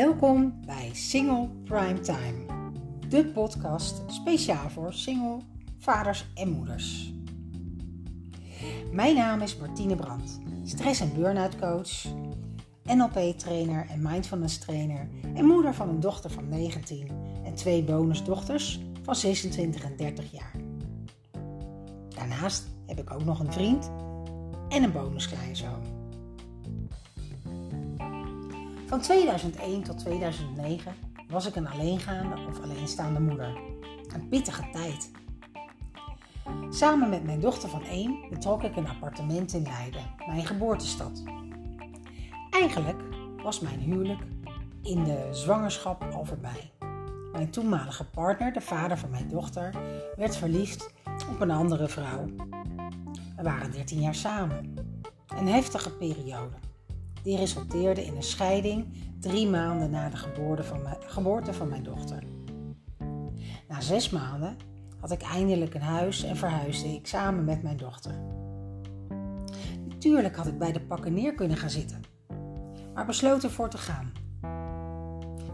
Welkom bij Single Prime Time, de podcast speciaal voor single vaders en moeders. Mijn naam is Martine Brandt, stress- en burn-out coach, NLP-trainer en mindfulness trainer en moeder van een dochter van 19 en twee bonusdochters van 26 en 30 jaar. Daarnaast heb ik ook nog een vriend en een bonuskleinzoon. Van 2001 tot 2009 was ik een alleengaande of alleenstaande moeder. Een pittige tijd. Samen met mijn dochter van 1 betrok ik een appartement in Leiden, mijn geboortestad. Eigenlijk was mijn huwelijk in de zwangerschap al voorbij. Mijn toenmalige partner, de vader van mijn dochter, werd verliefd op een andere vrouw. We waren 13 jaar samen. Een heftige periode. Die resulteerde in een scheiding drie maanden na de geboorte van mijn, geboorte van mijn dochter. Na zes maanden had ik eindelijk een huis en verhuisde ik samen met mijn dochter. Natuurlijk had ik bij de pakken neer kunnen gaan zitten, maar besloot ervoor te gaan.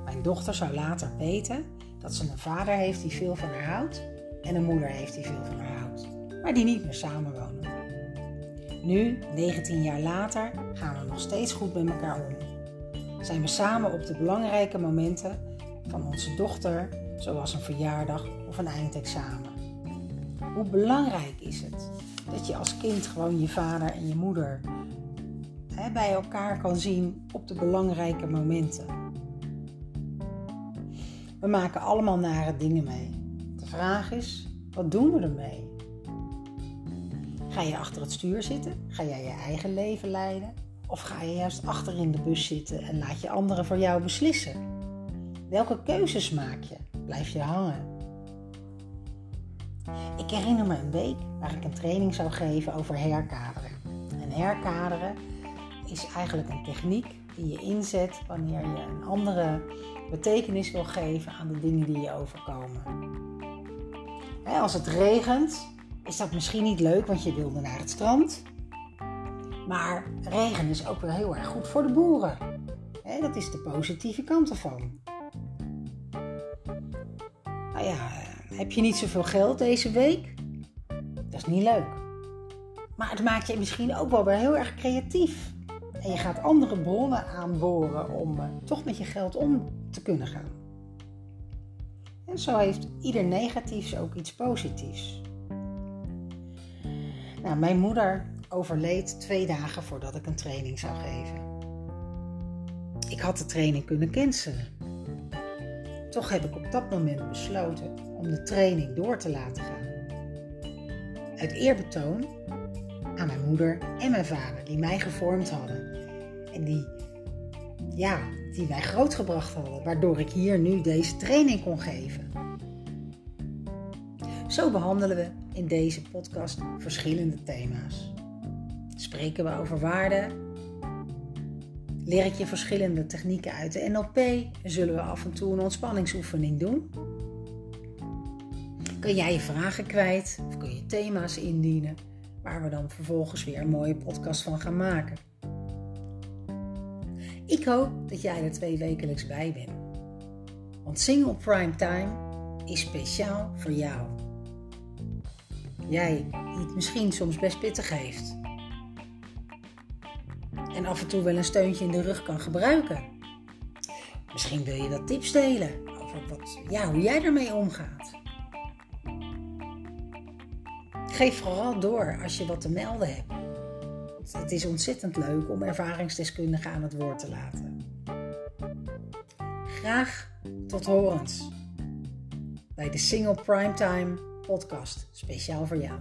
Mijn dochter zou later weten dat ze een vader heeft die veel van haar houdt en een moeder heeft die veel van haar houdt, maar die niet meer samenwonen. Nu, 19 jaar later, gaan we nog steeds goed met elkaar om. Zijn we samen op de belangrijke momenten van onze dochter, zoals een verjaardag of een eindexamen. Hoe belangrijk is het dat je als kind gewoon je vader en je moeder hè, bij elkaar kan zien op de belangrijke momenten? We maken allemaal nare dingen mee. De vraag is, wat doen we ermee? Ga je achter het stuur zitten? Ga jij je eigen leven leiden? Of ga je juist achter in de bus zitten en laat je anderen voor jou beslissen? Welke keuzes maak je? Blijf je hangen? Ik herinner me een week waar ik een training zou geven over herkaderen. En herkaderen is eigenlijk een techniek die je inzet wanneer je een andere betekenis wil geven aan de dingen die je overkomen. Als het regent, is dat misschien niet leuk, want je wilde naar het strand. Maar regen is ook wel heel erg goed voor de boeren. dat is de positieve kant ervan. Nou ja, heb je niet zoveel geld deze week? Dat is niet leuk. Maar het maakt je misschien ook wel weer heel erg creatief. En je gaat andere bronnen aanboren om uh, toch met je geld om te kunnen gaan. En zo heeft ieder negatiefs ook iets positiefs. Nou, mijn moeder overleed twee dagen voordat ik een training zou geven. Ik had de training kunnen cancelen. Toch heb ik op dat moment besloten om de training door te laten gaan. Uit eerbetoon aan mijn moeder en mijn vader, die mij gevormd hadden. En die, ja, die mij grootgebracht hadden, waardoor ik hier nu deze training kon geven. Zo behandelen we in deze podcast verschillende thema's. Spreken we over waarden? Leer ik je verschillende technieken uit de NLP en zullen we af en toe een ontspanningsoefening doen? Kun jij je vragen kwijt of kun je thema's indienen waar we dan vervolgens weer een mooie podcast van gaan maken? Ik hoop dat jij er twee wekelijks bij bent. Want Single Prime Time is speciaal voor jou. Jij het misschien soms best pittig heeft. En af en toe wel een steuntje in de rug kan gebruiken. Misschien wil je dat tips delen over wat, ja, hoe jij ermee omgaat. Geef vooral door als je wat te melden hebt. Het is ontzettend leuk om ervaringsdeskundigen aan het woord te laten. Graag tot horens bij de Single Primetime podcast, speciaal voor jou.